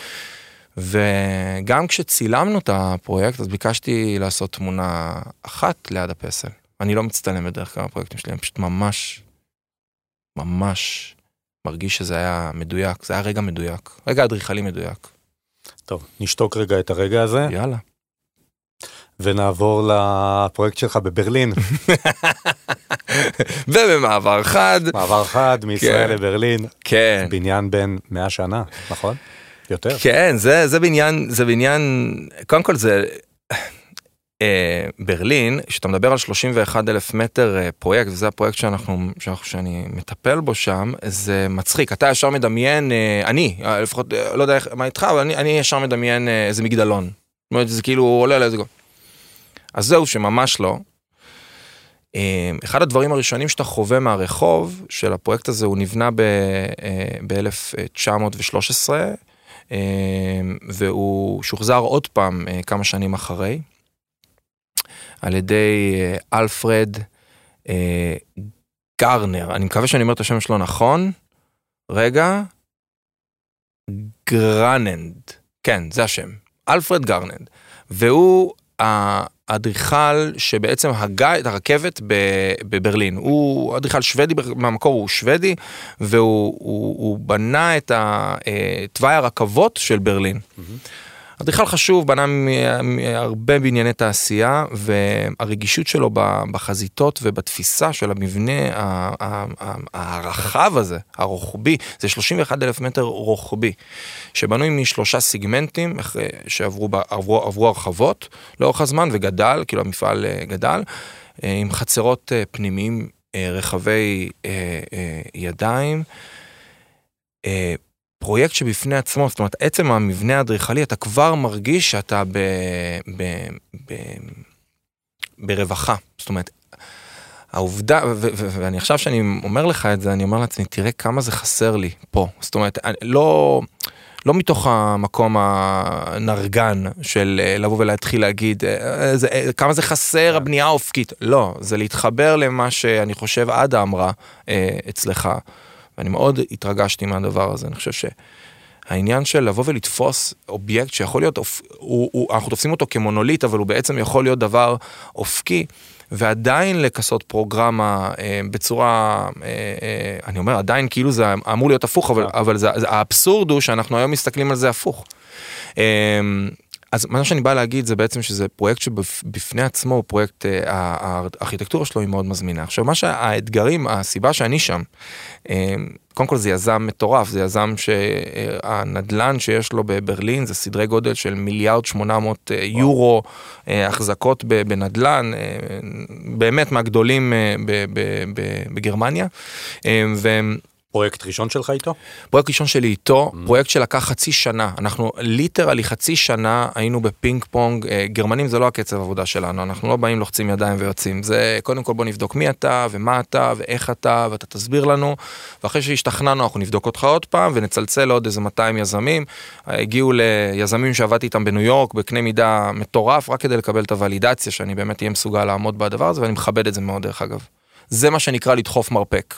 וגם כשצילמנו את הפרויקט, אז ביקשתי לעשות תמונה אחת ליד הפסל. אני לא מצטלם בדרך כלל בפרויקטים שלי, אני פשוט ממש, ממש מרגיש שזה היה מדויק, זה היה רגע מדויק, רגע אדריכלי מדויק. טוב, נשתוק רגע את הרגע הזה, יאללה. ונעבור לפרויקט שלך בברלין. ובמעבר חד, מעבר חד מישראל כן. לברלין, כן, בניין בן 100 שנה, נכון? יותר? כן, זה, זה בניין, זה בניין, קודם כל זה, ברלין, כשאתה מדבר על 31 אלף מטר אה, פרויקט, וזה הפרויקט שאנחנו, שאנחנו, שאני מטפל בו שם, זה מצחיק, אתה ישר מדמיין, אה, אני, אה, לפחות, אה, לא יודע איך, מה איתך, אבל אני, אני ישר מדמיין אה, איזה מגדלון. זאת אומרת, זה כאילו עולה לאיזה גול. אז זהו, שממש לא. אה, אחד הדברים הראשונים שאתה חווה מהרחוב של הפרויקט הזה, הוא נבנה ב-1913, אה, והוא שוחזר עוד פעם אה, כמה שנים אחרי, על ידי אה, אלפרד אה, גרנר, אני מקווה שאני אומר את השם שלו נכון, רגע, גרננד, כן, זה השם, אלפרד גרננד, והוא האדריכל שבעצם הגה את הרכבת בברלין. הוא אדריכל שוודי, במקור הוא שוודי, והוא הוא, הוא בנה את אה, תוואי הרכבות של ברלין. אדריכל חשוב, בנה הרבה בענייני תעשייה, והרגישות שלו בחזיתות ובתפיסה של המבנה הרחב הזה, הרוחבי, זה 31 אלף מטר רוחבי, שבנוי משלושה סיגמנטים אחרי שעברו עברו, עברו הרחבות לאורך הזמן וגדל, כאילו המפעל אה, גדל, אה, עם חצרות אה, פנימיים רחבי ידיים. פרויקט שבפני עצמו, זאת אומרת, עצם המבנה האדריכלי, אתה כבר מרגיש שאתה ב, ב, ב, ברווחה. זאת אומרת, העובדה, ואני עכשיו שאני אומר לך את זה, אני אומר לעצמי, תראה כמה זה חסר לי פה. זאת אומרת, לא, לא מתוך המקום הנרגן של אה, לבוא ולהתחיל להגיד אה, זה, אה, כמה זה חסר הבנייה האופקית. לא, זה להתחבר למה שאני חושב עדה אמרה אצלך. ואני מאוד התרגשתי מהדבר הזה, אני חושב שהעניין של לבוא ולתפוס אובייקט שיכול להיות, אופ... הוא, הוא, אנחנו תופסים אותו כמונוליט, אבל הוא בעצם יכול להיות דבר אופקי, ועדיין לכסות פרוגרמה אה, בצורה, אה, אה, אני אומר עדיין כאילו זה אמור להיות הפוך, אבל, אבל זה, זה, האבסורד הוא שאנחנו היום מסתכלים על זה הפוך. אה, אז מה שאני בא להגיד זה בעצם שזה פרויקט שבפני עצמו פרויקט, אה, הארכיטקטורה שלו היא מאוד מזמינה. עכשיו מה שהאתגרים, הסיבה שאני שם, אה, קודם כל זה יזם מטורף, זה יזם שהנדל"ן שיש לו בברלין זה סדרי גודל של מיליארד 800 אה, יורו החזקות בנדל"ן, באמת מהגדולים בגרמניה. והם פרויקט ראשון שלך איתו? פרויקט ראשון שלי איתו, mm. פרויקט שלקח חצי שנה, אנחנו literally חצי שנה היינו בפינג פונג, אה, גרמנים זה לא הקצב עבודה שלנו, אנחנו לא באים לוחצים ידיים ויוצאים, זה קודם כל בוא נבדוק מי אתה ומה אתה ואיך אתה ואתה תסביר לנו, ואחרי שהשתכנענו אנחנו נבדוק אותך עוד פעם ונצלצל לעוד איזה 200 יזמים, הגיעו ליזמים שעבדתי איתם בניו יורק בקנה מידה מטורף, רק כדי לקבל את הוולידציה שאני באמת אהיה מסוגל לעמוד בדבר הזה ואני מכבד את זה מאוד דרך אגב. זה מה שנקרא לדחוף מרפק.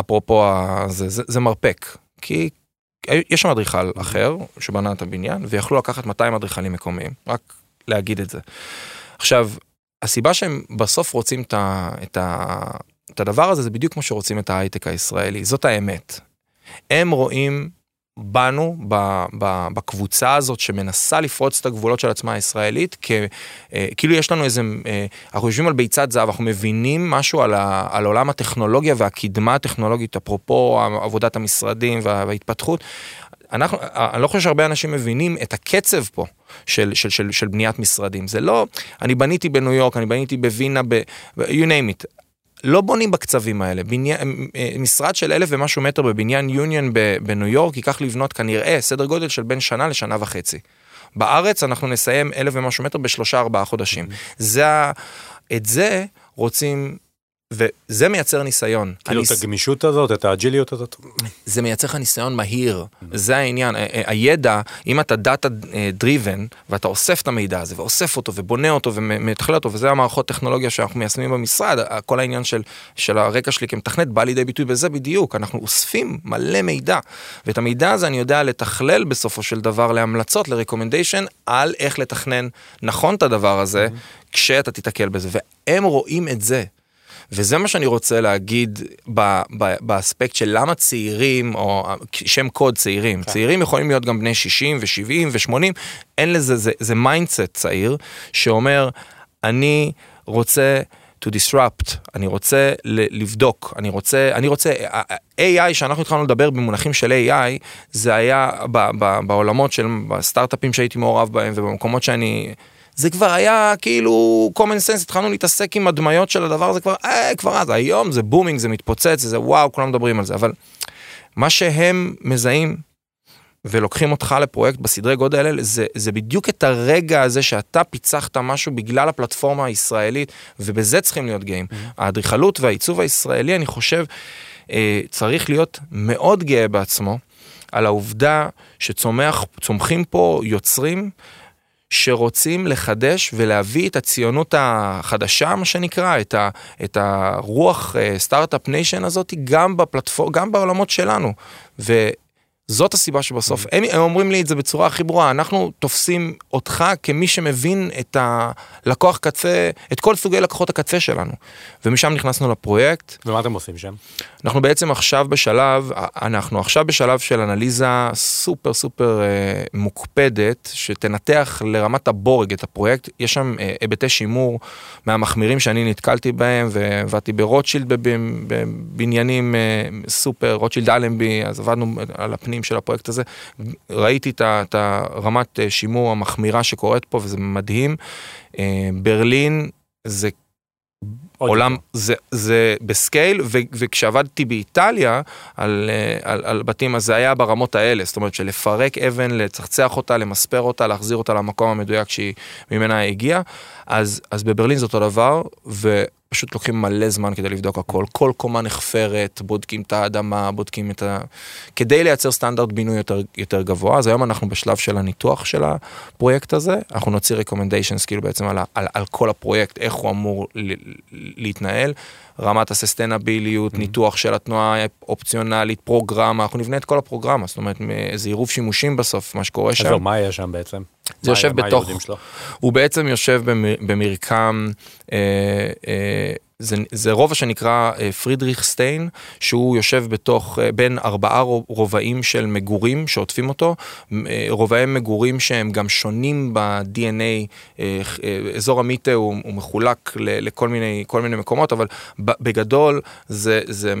אפרופו, זה, זה, זה מרפק, כי יש שם אדריכל אחר שבנה את הבניין, ויכלו לקחת 200 אדריכלים מקומיים, רק להגיד את זה. עכשיו, הסיבה שהם בסוף רוצים את, ה, את, ה, את הדבר הזה, זה בדיוק כמו שרוצים את ההייטק הישראלי, זאת האמת. הם רואים בנו, ב, ב, בקבוצה הזאת שמנסה לפרוץ את הגבולות של עצמה הישראלית, כ, אה, כאילו יש לנו איזה, אה, אנחנו יושבים על ביצת זהב, אנחנו מבינים משהו על, ה, על עולם הטכנולוגיה והקדמה הטכנולוגית, אפרופו עבודת המשרדים וה, וההתפתחות. אנחנו, אני לא חושב שהרבה אנשים מבינים את הקצב פה של, של, של, של בניית משרדים. זה לא, אני בניתי בניו יורק, אני בניתי בווינה, ב, you name it. לא בונים בקצבים האלה. בניין, אה, משרד של אלף ומשהו מטר בבניין יוניון בניו יורק ייקח לבנות כנראה סדר גודל של בין שנה לשנה וחצי. בארץ אנחנו נסיים אלף ומשהו מטר בשלושה ארבעה חודשים. זה, את זה רוצים וזה מייצר ניסיון. כאילו הניס... את הגמישות הזאת, את האג'יליות הזאת. זה מייצר לך ניסיון מהיר, זה העניין. הידע, אם אתה data driven, ואתה אוסף את המידע הזה, ואוסף אותו, ובונה אותו, ומתכלל אותו, וזה המערכות טכנולוגיה שאנחנו מיישמים במשרד, כל העניין של, של הרקע שלי כמתכנת בא לידי ביטוי בזה בדיוק, אנחנו אוספים מלא מידע, ואת המידע הזה אני יודע לתכלל בסופו של דבר להמלצות, ל recommendation, על איך לתכנן נכון את הדבר הזה, כשאתה תיתקל בזה, והם רואים את זה. וזה מה שאני רוצה להגיד ב, ב, באספקט של למה צעירים, או שם קוד צעירים, כן. צעירים יכולים להיות גם בני 60 ו-70 ו-80, אין לזה, זה, זה mindset צעיר, שאומר, אני רוצה... to disrupt, אני רוצה לבדוק, אני רוצה, אני רוצה, AI שאנחנו התחלנו לדבר במונחים של AI, זה היה ב, ב, בעולמות של הסטארט-אפים שהייתי מעורב בהם ובמקומות שאני זה כבר היה כאילו common sense, התחלנו להתעסק עם הדמיות של הדבר הזה כבר, אה, כבר אז, היום זה booming, זה מתפוצץ, זה וואו, כולם מדברים על זה, אבל מה שהם מזהים ולוקחים אותך לפרויקט בסדרי גודל האלה, זה, זה בדיוק את הרגע הזה שאתה פיצחת משהו בגלל הפלטפורמה הישראלית, ובזה צריכים להיות גאים. Mm-hmm. האדריכלות והעיצוב הישראלי, אני חושב, אה, צריך להיות מאוד גאה בעצמו. על העובדה שצומחים פה יוצרים שרוצים לחדש ולהביא את הציונות החדשה, מה שנקרא, את, ה, את הרוח start-up nation הזאת, גם בפלטפור... גם בעולמות שלנו. ו... זאת הסיבה שבסוף, הם, הם אומרים לי את זה בצורה הכי ברורה, אנחנו תופסים אותך כמי שמבין את הלקוח קצה, את כל סוגי לקוחות הקצה שלנו. ומשם נכנסנו לפרויקט. ומה אתם עושים שם? אנחנו בעצם עכשיו בשלב, אנחנו עכשיו בשלב של אנליזה סופר סופר אה, מוקפדת, שתנתח לרמת הבורג את הפרויקט. יש שם אה, היבטי שימור מהמחמירים שאני נתקלתי בהם, ועבדתי ברוטשילד בבניינים אה, סופר, רוטשילד אלנבי, אז עבדנו על הפנים. השנים של הפרויקט הזה, ראיתי את הרמת אה, שימור המחמירה שקורית פה וזה מדהים. אה, ברלין זה עולם, זה, זה בסקייל, ו, וכשעבדתי באיטליה על, אה, על, על בתים, אז זה היה ברמות האלה, זאת אומרת שלפרק אבן, לצחצח אותה, למספר אותה, להחזיר אותה למקום המדויק שהיא ממנה הגיעה, אז, אז בברלין זה אותו דבר, ו... פשוט לוקחים מלא זמן כדי לבדוק הכל, כל קומה נחפרת, בודקים את האדמה, בודקים את ה... כדי לייצר סטנדרט בינוי יותר, יותר גבוה, אז היום אנחנו בשלב של הניתוח של הפרויקט הזה, אנחנו נוציא recommendations כאילו בעצם על, על, על כל הפרויקט, איך הוא אמור להתנהל. רמת הססטנביליות, mm-hmm. ניתוח של התנועה האופציונלית, פרוגרמה, אנחנו נבנה את כל הפרוגרמה, זאת אומרת, איזה עירוב שימושים בסוף, מה שקורה שם. אז מה היה שם בעצם? זה יושב בתוך, הוא בעצם יושב במרקם, אה, אה, זה, זה רובע שנקרא אה, פרידריך סטיין, שהוא יושב בתוך, אה, בין ארבעה רובעים של מגורים שעוטפים אותו, אה, רובעי מגורים שהם גם שונים ב-DNA, אזור המיטה הוא, הוא מחולק לכל מיני, מיני מקומות, אבל בגדול זה, זה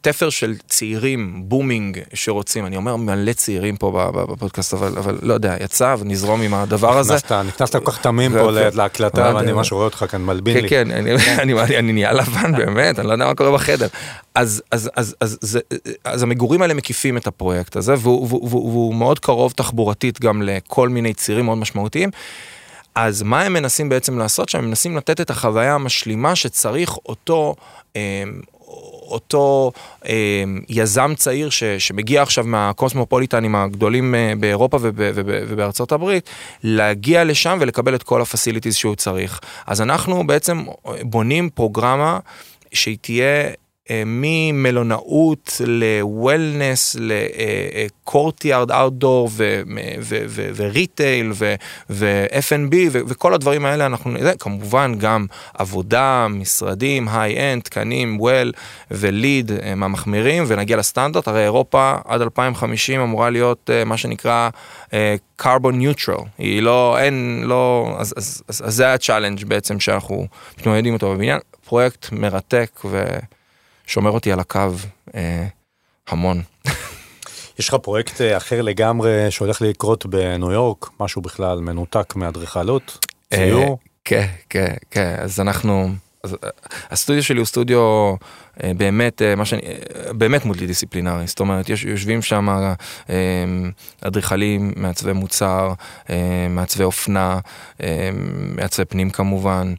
תפר של צעירים, בומינג, שרוצים, אני אומר מלא צעירים פה בפודקאסט, אבל, אבל לא יודע, יצא ונזרום עם הדבר הזה. נכנסת כל כך תמים פה להקלטה, ואני ממש רואה אותך כאן מלבין כן, לי. כן, כן, אני נהיה לבן באמת, אני לא יודע מה קורה בחדר. אז, אז, אז, אז, אז, אז המגורים האלה מקיפים את הפרויקט הזה, והוא, מאוד קרוב תחבורתית גם לכל מיני צירים מאוד משמעותיים. אז מה הם מנסים בעצם לעשות שם? הם מנסים לתת את החוויה המשלימה שצריך אותו, אמ, אותו אה, יזם צעיר ש, שמגיע עכשיו מהקוסמופוליטנים הגדולים אה, באירופה וב, וב, ובארצות הברית, להגיע לשם ולקבל את כל ה facilities שהוא צריך. אז אנחנו בעצם בונים פרוגרמה שהיא תהיה ממלונאות ל-wellness, ל-courtyard outdoor וריטייל ו-F&B וכל הדברים האלה אנחנו, זה כמובן גם עבודה, משרדים, high-end, תקנים, WELL ו LEED מהמחמירים ונגיע לסטנדרט, הרי אירופה עד 2050 אמורה להיות מה שנקרא carbon neutral, היא לא, אין, לא, אז, אז, אז, אז זה ה challenge בעצם שאנחנו מתמודדים אותו בבניין, פרויקט מרתק ושומר אותי על הקו אה, המון. יש לך פרויקט אה, אחר לגמרי שהולך לקרות בניו יורק, משהו בכלל מנותק מאדריכלות, ציור? כן, כן, כן, אז אנחנו... אז הסטודיו שלי הוא סטודיו באמת, מה שאני, באמת multi דיסציפלינרי, זאת אומרת, יש, יושבים שם אדריכלים, מעצבי מוצר, מעצבי אופנה, מעצבי פנים כמובן,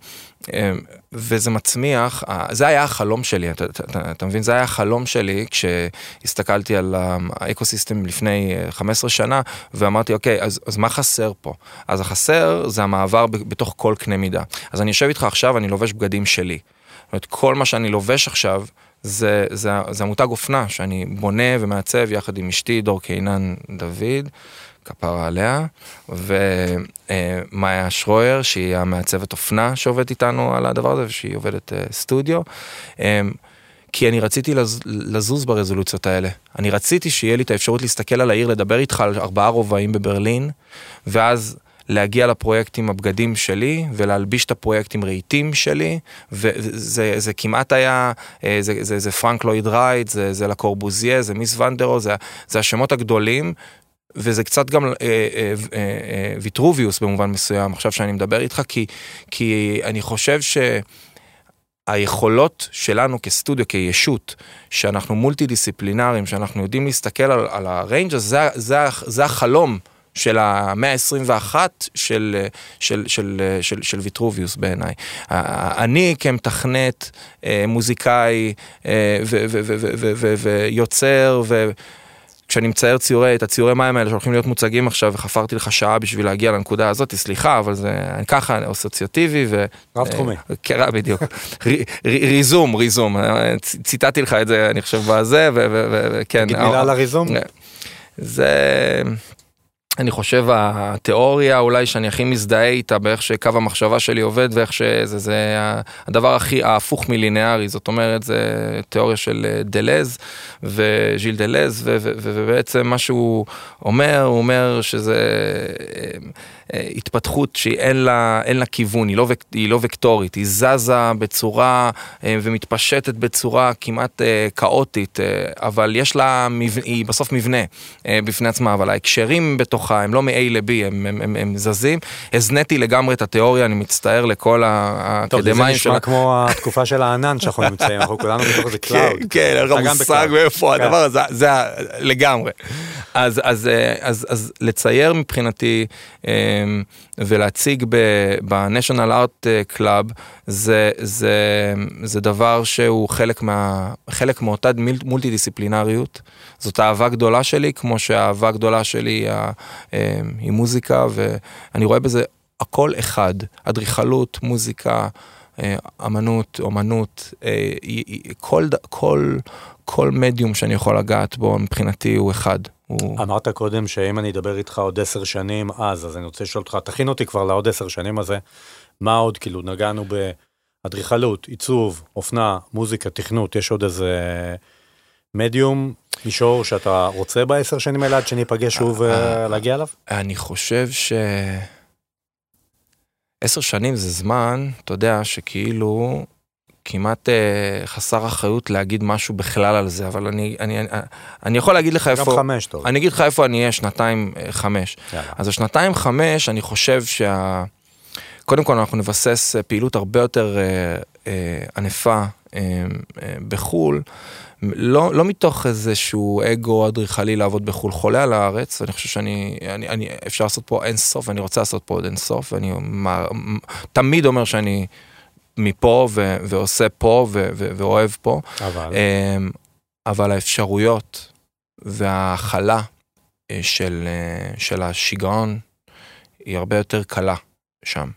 וזה מצמיח, זה היה החלום שלי, אתה, אתה, אתה מבין? זה היה החלום שלי כשהסתכלתי על האקוסיסטם לפני 15 שנה ואמרתי, אוקיי, אז, אז מה חסר פה? אז החסר זה המעבר בתוך כל קנה מידה. אז אני יושב איתך עכשיו, אני לובש בגדים שלי. זאת אומרת, כל מה שאני לובש עכשיו, זה, זה, זה המותג אופנה שאני בונה ומעצב יחד עם אשתי דור קינן דוד. כפרה עליה, ומאיה שרויר, שהיא המעצבת אופנה שעובדת איתנו על הדבר הזה, ושהיא עובדת סטודיו. כי אני רציתי לז, לזוז ברזולוציות האלה. אני רציתי שיהיה לי את האפשרות להסתכל על העיר, לדבר איתך על ארבעה רובעים בברלין, ואז להגיע לפרויקט עם הבגדים שלי ולהלביש את הפרויקט עם רהיטים שלי וזה זה כמעט היה זה, זה, זה פרנק לויד רייט זה, זה לקורבוזיה זה מיס ונדרו זה, זה השמות הגדולים וזה קצת גם אה, אה, אה, ויטרוביוס במובן מסוים עכשיו שאני מדבר איתך כי כי אני חושב ש... היכולות שלנו כסטודיו, כישות, שאנחנו multi דיסציפלינריים, שאנחנו יודעים להסתכל על, על ה range הזה, זה, זה, זה החלום של המאה ה-21 של, של, של, של, של ויטרוביוס בעיניי. אני כמתכנת, מוזיקאי ויוצר, ו... כשאני מצייר ציורי, את הציורי מים האלה שהולכים להיות מוצגים עכשיו, וחפרתי לך שעה בשביל להגיע לנקודה הזאת, סליחה, אבל זה ככה אסוציאטיבי ו... רב תחומי. כן, בדיוק. ריזום, ריזום. ציטטתי לך את זה, אני חושב, בזה, וכן. תגיד מילה על הריזום. זה... אני חושב התיאוריה אולי שאני הכי מזדהה איתה באיך שקו המחשבה שלי עובד ואיך שזה זה הדבר הכי ההפוך מלינארי. זאת אומרת זה תיאוריה של דלז וז'יל דלז ובעצם מה שהוא אומר הוא אומר שזה התפתחות שאין לה, לה כיוון, היא לא, היא לא וקטורית, היא זזה בצורה ומתפשטת בצורה כמעט כאוטית, אבל יש לה, היא בסוף מבנה בפני עצמה, אבל ההקשרים בתוכה הם לא מ-A ל-B, הם, הם, הם, הם זזים. הזניתי לגמרי את התיאוריה, אני מצטער לכל האקדמאים שלה. טוב, זה נשמע כמו התקופה של הענן שאנחנו נמצאים, אנחנו כולנו בתוך איזה cloud. כן, אין לך מושג מאיפה הדבר הזה, זה לגמרי. אז לצייר מבחינתי ולהציג ב- National Arts Club זה, זה, זה דבר שהוא חלק, מה, חלק מאותה multi דיסציפלינריות. זאת אהבה גדולה שלי, כמו שהאהבה גדולה שלי היא, היא מוזיקה, ואני רואה בזה הכל אחד, אדריכלות, מוזיקה, אמנות, אומנות, כל, כל, כל מדיום שאני יכול לגעת בו מבחינתי הוא אחד. הוא... אמרת קודם שאם אני אדבר איתך עוד עשר שנים אז, אז אני רוצה לשאול אותך, תכין אותי כבר לעוד עשר שנים הזה, מה עוד, כאילו נגענו באדריכלות, עיצוב, אופנה, מוזיקה, תכנות, יש עוד איזה מדיום, מישור שאתה רוצה בעשר שנים האלה עד שניפגש שוב להגיע אליו? אני חושב ש... עשר שנים זה זמן, אתה יודע, שכאילו כמעט אה, חסר אחריות להגיד משהו בכלל על זה, אבל אני, אני, אני, אני יכול להגיד לך איפה... גם חמש טוב. אני אגיד לך איפה אני אהיה שנתיים אה, חמש. יאללה. אז השנתיים חמש, אני חושב שה... קודם כל אנחנו נבסס אה, פעילות הרבה יותר אה, אה, ענפה אה, אה, בחו"ל. לא, לא מתוך איזשהו אגו אדריכלי לעבוד בחו"ל, חולה על הארץ, אני חושב שאני, אני, אני, אפשר לעשות פה אין סוף, ואני רוצה לעשות פה עוד אין סוף, ואני מה, תמיד אומר שאני מפה ו, ועושה פה ו, ו, ואוהב פה. אבל? אבל האפשרויות וההכלה של, של השיגעון היא הרבה יותר קלה. שם.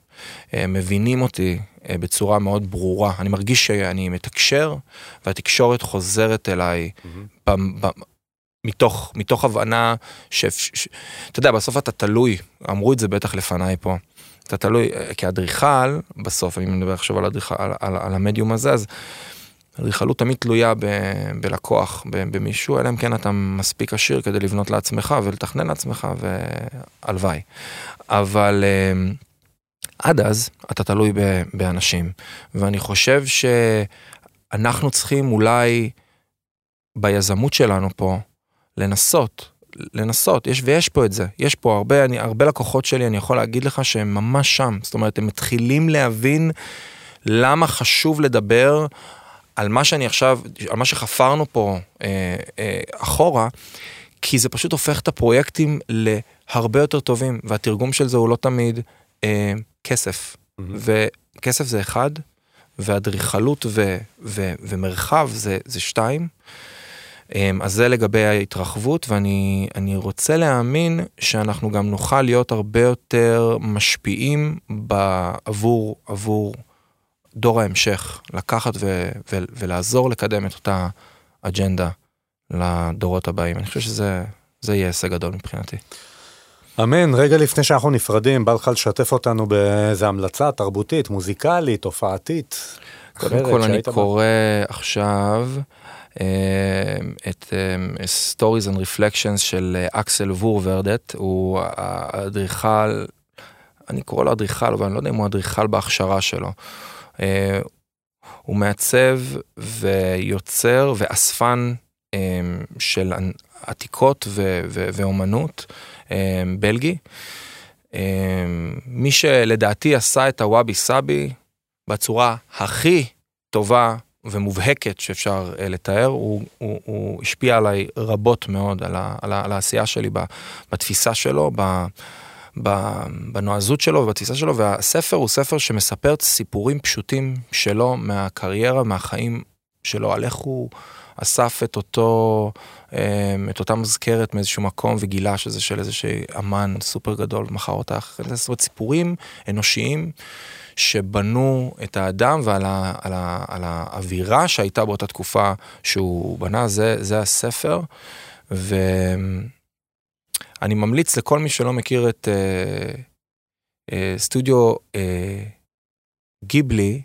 מבינים אותי בצורה מאוד ברורה. אני מרגיש שאני מתקשר, והתקשורת חוזרת אליי mm-hmm. מתוך, מתוך הבנה. ש... אתה יודע, בסוף אתה תלוי, אמרו את זה בטח לפניי פה. אתה תלוי, כאדריכל, בסוף, אני מדבר עכשיו על, הדריכל, על, על, על המדיום הזה, אז אדריכלות תמיד תלויה ב, בלקוח, ב, במישהו, אלא אם כן אתה מספיק עשיר כדי לבנות לעצמך ולתכנן לעצמך, והלוואי. אבל אה, עד אז אתה תלוי ב, באנשים, ואני חושב שאנחנו צריכים אולי ביזמות שלנו פה, לנסות, לנסות, יש, ויש פה את זה, יש פה הרבה, אני, הרבה לקוחות שלי, אני יכול להגיד לך שהם ממש שם, זאת אומרת, הם מתחילים להבין למה חשוב לדבר על מה שאני עכשיו, על מה שחפרנו פה אה, אה, אחורה, כי זה פשוט הופך את הפרויקטים להרבה יותר טובים, והתרגום של זה הוא לא תמיד אה, כסף, mm-hmm. וכסף זה אחד, ואדריכלות ומרחב זה, זה שתיים. אמ, אז זה לגבי ההתרחבות, ואני רוצה להאמין שאנחנו גם נוכל להיות הרבה יותר משפיעים עבור, עבור דור ההמשך, לקחת ו, ו, ולעזור לקדם את אותה אג'נדה לדורות הבאים. אני חושב שזה יהיה הישג גדול מבחינתי. אמן, רגע לפני שאנחנו נפרדים, בא לך לשתף אותנו באיזה המלצה תרבותית, מוזיקלית, הופעתית. קודם כל אני קורא עכשיו אה, את אה, Stories and Reflections של אה, אקסל וורברדט, הוא האדריכל, אני קורא לו אדריכל, אבל אני לא יודע אם הוא אדריכל בהכשרה שלו. הוא מעצב ויוצר ואספן של עתיקות ואומנות בלגי. מי שלדעתי עשה את הוואבי סאבי בצורה הכי טובה ומובהקת שאפשר uh, לתאר, הוא, הוא, הוא השפיע עליי רבות מאוד, על, ה, על, ה, על העשייה שלי, בתפיסה שלו, ב, ב, בנועזות שלו ובתפיסה שלו, והספר הוא ספר שמספר סיפורים פשוטים שלו מהקריירה, מהחיים שלו, על איך הוא אסף את אותו, um, את אותה מזכרת מאיזשהו מקום וגילה שזה של איזשהו אמן סופר גדול, מכר אותה, זאת אומרת סיפורים אנושיים. שבנו את האדם ועל ה, על ה, על האווירה שהייתה באותה תקופה שהוא בנה, זה, זה הספר. ואני ממליץ לכל מי שלא מכיר את אה, אה, סטודיו אה, גיבלי,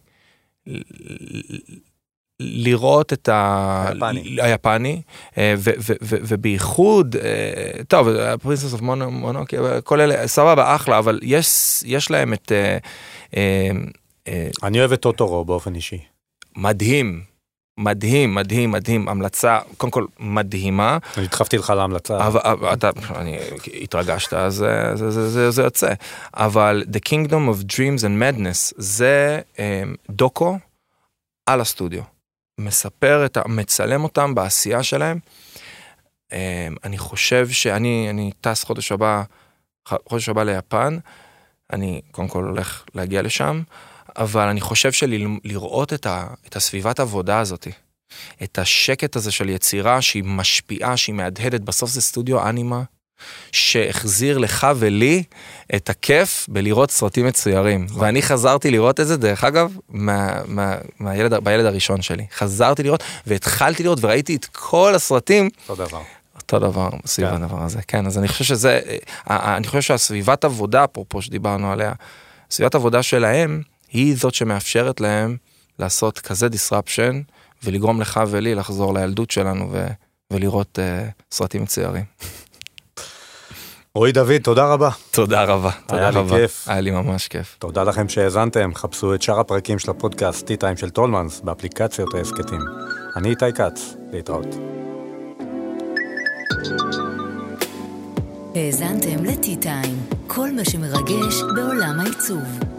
לראות את ה... היפני, היפני אה, ובייחוד, אה, טוב, פרינסס אוף מונו, כל אלה, סבבה, אחלה, אבל יש, יש להם את... אה, אני אוהב את טוטורו באופן אישי. מדהים, מדהים, מדהים, מדהים, המלצה, קודם כל מדהימה. אני דחפתי לך להמלצה. אבל אתה, אני, התרגשת, אז זה, זה, זה, זה, זה יוצא. אבל The Kingdom of Dreams and Madness זה דוקו על הסטודיו. מספר את ה... מצלם אותם בעשייה שלהם. אמ, אני חושב שאני אני טס חודש הבא, חודש הבא ליפן, אני קודם כל הולך להגיע לשם, אבל אני חושב שלראות את, את הסביבת עבודה הזאתי, את השקט הזה של יצירה שהיא משפיעה, שהיא מהדהדת, בסוף זה סטודיו אנימה, שהחזיר לך ולי את הכיף בלראות סרטים מצוירים. ואני חזרתי לראות את זה, דרך אגב, מה, מה, מהילד, בילד הראשון שלי. חזרתי לראות, והתחלתי לראות, וראיתי את כל הסרטים. אותו דבר. אותו דבר סביב כן. הדבר הזה, כן, אז אני חושב שזה, אה, אה, אני חושב שהסביבת עבודה, אפרופו שדיברנו עליה, סביבת עבודה שלהם, היא זאת שמאפשרת להם לעשות כזה disruption, ולגרום לך ולי לחזור לילדות שלנו ו, ולראות uh, סרטים מצוירים. רועי דוד, תודה רבה. תודה רבה, תודה רבה. היה לי כיף. היה לי ממש כיף. תודה לכם שהאזנתם, חפשו את שאר הפרקים של הפודקאסט T-Time של טולמנס באפליקציות ההסכתים. אני איתי כץ, להתראות. האזנתם ל-T-Time, כל מה שמרגש בעולם העיצוב.